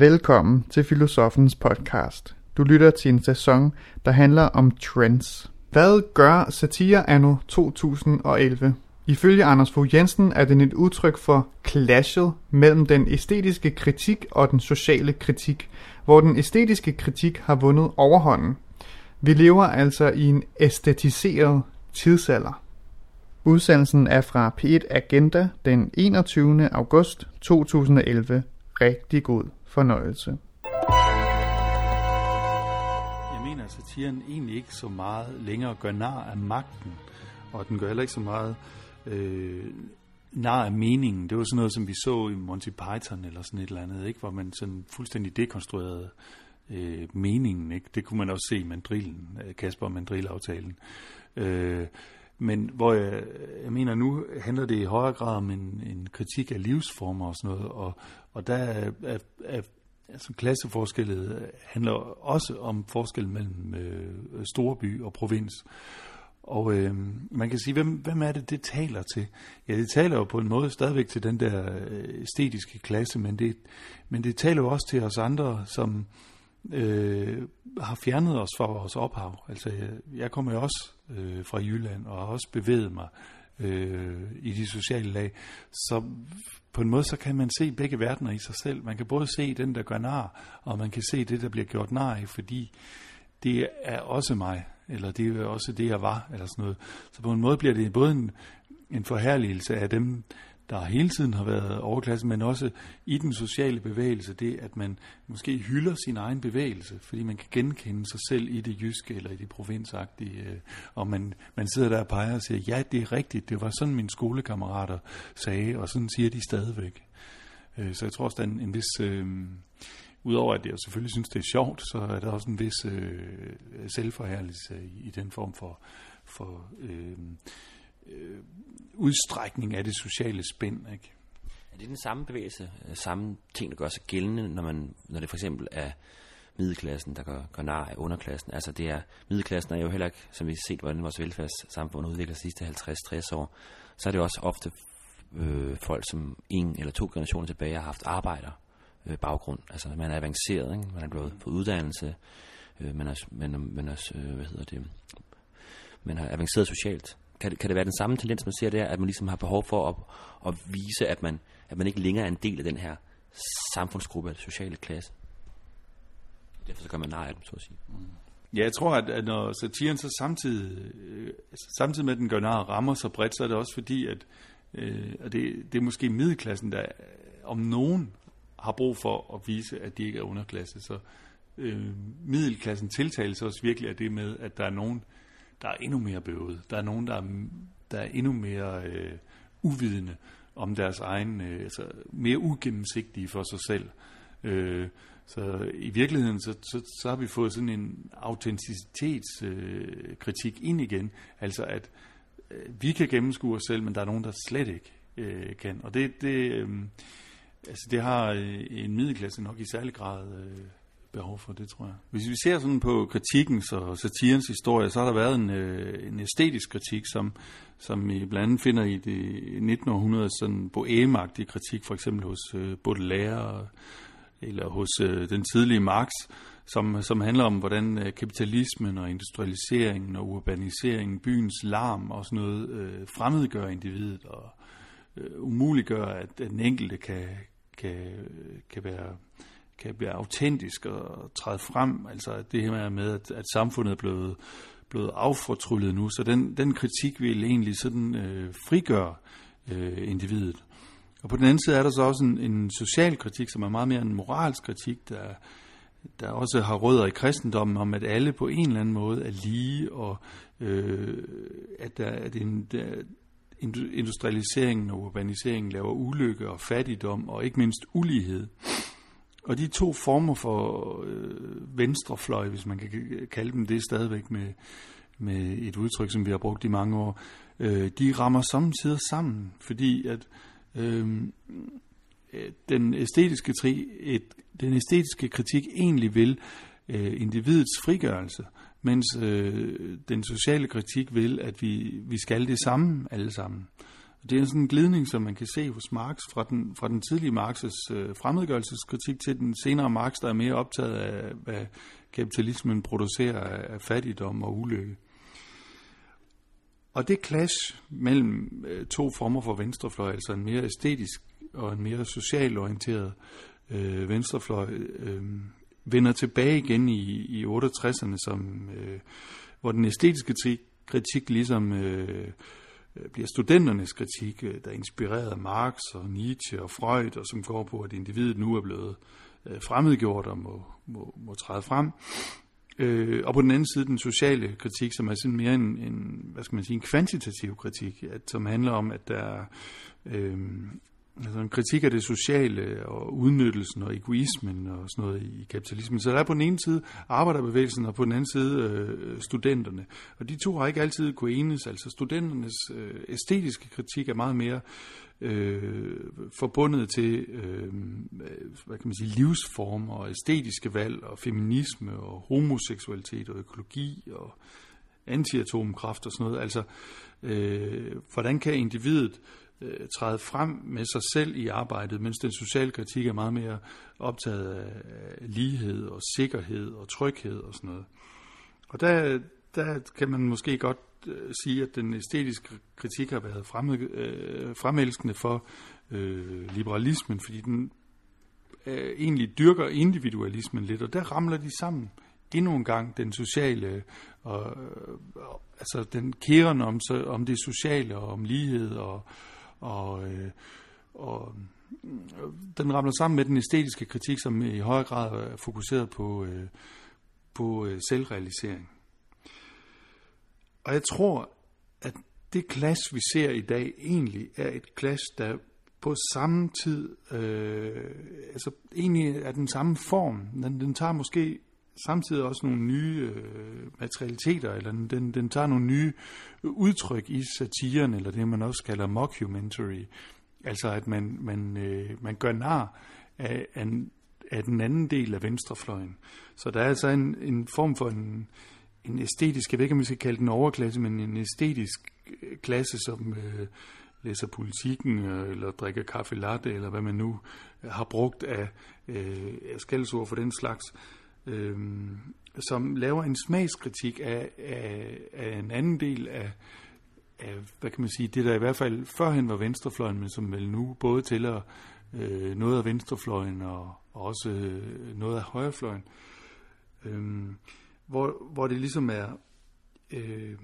Velkommen til Filosofens podcast. Du lytter til en sæson, der handler om trends. Hvad gør satire anno 2011? Ifølge Anders Fogh Jensen er den et udtryk for clashet mellem den æstetiske kritik og den sociale kritik, hvor den æstetiske kritik har vundet overhånden. Vi lever altså i en æstetiseret tidsalder. Udsendelsen er fra P1 Agenda den 21. august 2011. Rigtig god fornøjelse. Jeg mener, at satiren egentlig ikke så meget længere gør nar af magten, og den gør heller ikke så meget øh, nar af meningen. Det var sådan noget, som vi så i Monty Python eller sådan et eller andet, ikke? hvor man sådan fuldstændig dekonstruerede øh, meningen. Ikke? Det kunne man også se i mandrillen, øh, Kasper og mandrillaftalen. Øh, men hvor jeg, jeg mener, nu handler det i højere grad om en, en kritik af livsformer og sådan noget, og, og der er, er, er altså klasseforskellet handler også om forskel mellem øh, storby og provins. Og øh, man kan sige, hvem, hvem er det, det taler til? Ja, det taler jo på en måde stadigvæk til den der øh, æstetiske klasse, men det, men det taler jo også til os andre, som øh, har fjernet os fra vores ophav. Altså, jeg, jeg kommer jo også øh, fra Jylland og har også bevæget mig øh, i de sociale lag. Så på en måde, så kan man se begge verdener i sig selv. Man kan både se den, der gør nar, og man kan se det, der bliver gjort nar i, fordi det er også mig, eller det er også det, jeg var, eller sådan noget. Så på en måde bliver det både en, en forherligelse af dem, der hele tiden har været overklassen, men også i den sociale bevægelse, det at man måske hylder sin egen bevægelse, fordi man kan genkende sig selv i det jyske eller i det provinsagtige, øh, og man, man sidder der og peger og siger, ja, det er rigtigt, det var sådan mine skolekammerater sagde, og sådan siger de stadigvæk. Øh, så jeg tror også, der er en, en vis... Øh, Udover at jeg selvfølgelig synes, det er sjovt, så er der også en vis øh, selvforherligelse i, i den form for, for øh, øh, udstrækning af det sociale spænd. Ikke? Er det den samme bevægelse, øh, samme ting, der gør sig gældende, når, man, når det for eksempel er middelklassen, der gør, gør nar af underklassen? Altså det er, middelklassen er jo heller ikke, som vi har set, hvordan vores velfærdssamfund udvikler de sidste 50-60 år, så er det også ofte øh, folk, som en eller to generationer tilbage har haft arbejder øh, baggrund. Altså man er avanceret, ikke? man er blevet på uddannelse, øh, man, er, man, man, er, øh, hvad hedder det, man har avanceret socialt kan, kan det være den samme tendens, man ser der, at man ligesom har behov for at, at vise, at man, at man ikke længere er en del af den her samfundsgruppe, eller sociale klasse? Derfor så gør man nej af dem, så at sige. Mm. Ja, jeg tror, at, at når satiren så samtidig, øh, samtidig med, at den gør nar rammer så bredt, så er det også fordi, at øh, og det, det er måske middelklassen, der om nogen har brug for at vise, at de ikke er underklasse. Så øh, middelklassen tiltales også virkelig af det med, at der er nogen, øh, der er endnu mere bøvet. Der er nogen, der er, der er endnu mere øh, uvidende om deres egen, øh, altså mere ugennemsigtige for sig selv. Øh, så i virkeligheden, så, så, så har vi fået sådan en autenticitetskritik øh, ind igen. Altså at øh, vi kan gennemskue os selv, men der er nogen, der slet ikke øh, kan. Og det, det, øh, altså det har øh, en middelklasse nok i særlig grad øh, behov for det, tror jeg. Hvis vi ser sådan på kritikken og satirens historie, så har der været en, øh, en æstetisk kritik, som, som I blandt andet finder i det 1900 sådan boemagtige kritik, for eksempel hos øh, Baudelaire eller hos øh, den tidlige Marx, som, som handler om, hvordan øh, kapitalismen og industrialiseringen og urbaniseringen, byens larm og sådan noget, øh, fremmedgør individet og øh, umuliggør, at den enkelte kan, kan, kan være kan blive autentisk og træde frem. Altså det her med, at, at samfundet er blevet, blevet affortryllet nu. Så den, den kritik vil egentlig sådan øh, frigøre øh, individet. Og på den anden side er der så også en, en social kritik, som er meget mere en moralsk kritik, der, der også har rødder i kristendommen, om at alle på en eller anden måde er lige, og øh, at, der, at en, der, industrialiseringen og urbaniseringen laver ulykke og fattigdom, og ikke mindst ulighed. Og de to former for øh, venstrefløj, hvis man kan kalde dem det stadigvæk med, med et udtryk, som vi har brugt i mange år, øh, de rammer samtidig sammen, fordi at øh, den, æstetiske tri, et, den æstetiske kritik egentlig vil øh, individets frigørelse, mens øh, den sociale kritik vil, at vi, vi skal det samme alle sammen. Det er sådan en glidning, som man kan se hos Marx fra den, fra den tidlige Marx's øh, fremmedgørelseskritik til den senere Marx, der er mere optaget af, hvad kapitalismen producerer af, af fattigdom og ulykke. Og det clash mellem øh, to former for venstrefløj, altså en mere æstetisk og en mere socialt orienteret øh, venstrefløj, øh, vender tilbage igen i, i 68'erne, som, øh, hvor den æstetiske kritik, kritik ligesom øh, Øh, bliver studenternes kritik, øh, der inspirerede Marx og Nietzsche og Freud, og som går på, at individet nu er blevet øh, fremmedgjort og må, må, må træde frem. Øh, og på den anden side den sociale kritik, som er sådan mere en, en, hvad skal man sige, en kvantitativ kritik, at, som handler om, at der øh, altså en kritik af det sociale og udnyttelsen og egoismen og sådan noget i kapitalismen. Så der er på den ene side arbejderbevægelsen og på den anden side øh, studenterne. Og de to har ikke altid kunne enes. Altså studenternes øh, æstetiske kritik er meget mere øh, forbundet til øh, hvad kan man sige, livsformer og æstetiske valg og feminisme og homoseksualitet og økologi og antiatomkraft og sådan noget. Altså, øh, hvordan kan individet øh, træde frem med sig selv i arbejdet, mens den sociale kritik er meget mere optaget af lighed og sikkerhed og tryghed og sådan noget. Og der, der kan man måske godt øh, sige, at den æstetiske kritik har været fremme, øh, fremelskende for øh, liberalismen, fordi den øh, egentlig dyrker individualismen lidt, og der ramler de sammen endnu en gang den sociale, og, øh, altså den kæren om, så, om det sociale og om lighed og, og, øh, og øh, den ramler sammen med den æstetiske kritik, som i højere grad er fokuseret på, øh, på øh, selvrealisering. Og jeg tror, at det klasse, vi ser i dag, egentlig er et klasse, der på samme tid, øh, altså egentlig er den samme form. Den, den tager måske samtidig også nogle nye øh, materialiteter, eller den, den, den tager nogle nye udtryk i satiren, eller det man også kalder mockumentary. Altså at man, man, øh, man gør nar af, af, af den anden del af venstrefløjen. Så der er altså en, en form for en, en æstetisk, jeg ved ikke om vi skal kalde den overklasse, men en æstetisk øh, klasse, som øh, læser politikken, øh, eller drikker kaffe latte, eller hvad man nu øh, har brugt af øh, skældsord for den slags, øh, som laver en smagskritik af, af, af en anden del af, af, hvad kan man sige, det der i hvert fald førhen var venstrefløjen, men som vel nu både tæller øh, noget af venstrefløjen og, og også øh, noget af højrefløjen. Øh, hvor, hvor det ligesom er øh,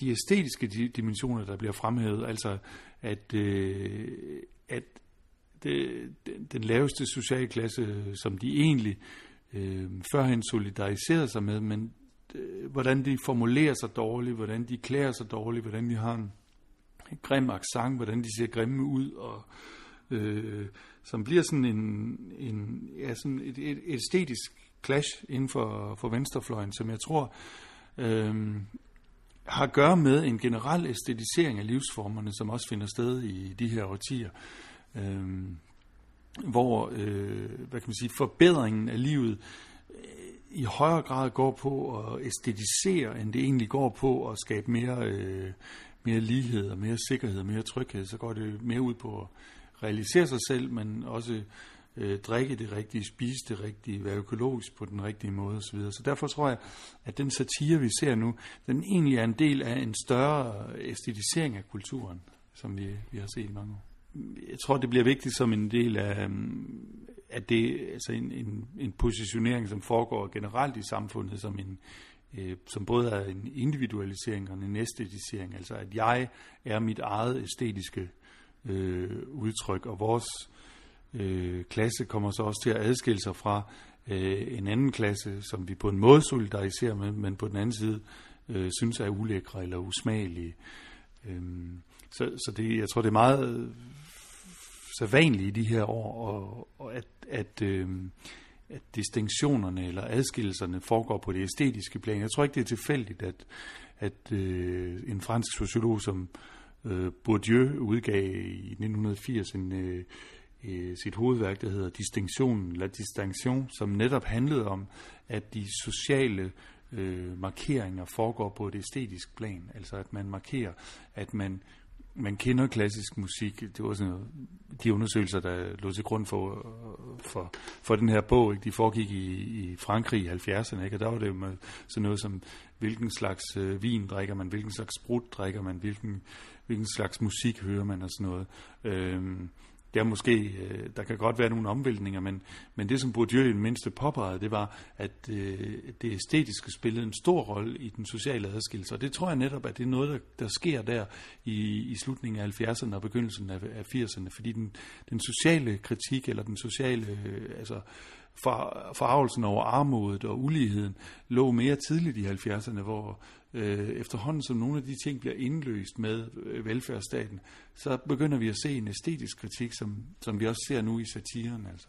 de æstetiske dimensioner, der bliver fremhævet, altså at, øh, at det, den, laveste sociale klasse, som de egentlig øh, øh, førhen solidariserede sig med, men øh, hvordan de formulerer sig dårligt, hvordan de klæder sig dårligt, hvordan de har en grim accent, hvordan de ser grimme ud, og øh, som bliver sådan en, en ja, sådan et, et, et æstetisk clash inden for, for venstrefløjen, som jeg tror øh, har at gøre med en generel æstetisering af livsformerne, som også finder sted i de her årtier. Øh, hvor øh, hvad kan man sige, forbedringen af livet øh, i højere grad går på at æstetisere, end det egentlig går på at skabe mere, øh, mere lighed og mere sikkerhed og mere tryghed. Så går det mere ud på at realisere sig selv, men også øh, drikke det rigtige, spise det rigtige, være økologisk på den rigtige måde osv. Så derfor tror jeg, at den satire, vi ser nu, den egentlig er en del af en større æstetisering af kulturen, som vi, vi har set i mange år. Jeg tror, det bliver vigtigt som en del af, øhm, at det, altså en, en, en positionering, som foregår generelt i samfundet, som en, øh, som både er en individualisering og en æstetisering, altså at jeg er mit eget æstetiske øh, udtryk, og vores øh, klasse kommer så også til at adskille sig fra øh, en anden klasse, som vi på en måde solidariserer med, men på den anden side øh, synes er ulækre eller usmagelige. Øh, Øhm, så så det, jeg tror, det er meget øh, sædvanligt i de her år, og, og at, at, øhm, at distinktionerne eller adskillelserne foregår på det æstetiske plan. Jeg tror ikke, det er tilfældigt, at, at øh, en fransk sociolog som øh, Bourdieu udgav i 1980 en, øh, øh, sit hovedværk, der hedder Distinction, La Distinction, som netop handlede om, at de sociale øh, markeringer foregår på et æstetisk plan. Altså at man markerer, at man man kender klassisk musik. Det var sådan noget, de undersøgelser, der lå til grund for, for, for den her bog, ikke? de foregik i, i Frankrig i 70'erne, ikke? og der var det jo med sådan noget som, hvilken slags øh, vin drikker man, hvilken slags sprut drikker man, hvilken, hvilken slags musik hører man og sådan noget. Øh, der måske, øh, der kan godt være nogle omvæltninger, men, men det som Bourdieu i det mindste påpegede, det var, at øh, det æstetiske spillede en stor rolle i den sociale adskillelse. Og det tror jeg netop, at det er noget, der, der sker der i, i slutningen af 70'erne og begyndelsen af, af 80'erne, fordi den, den sociale kritik, eller den sociale, øh, altså for, forarvelsen over armodet og uligheden, lå mere tidligt i 70'erne, hvor øh, efterhånden som nogle af de ting bliver indløst med øh, velfærdsstaten, så begynder vi at se en æstetisk kritik, som, som vi også ser nu i satiren. Altså.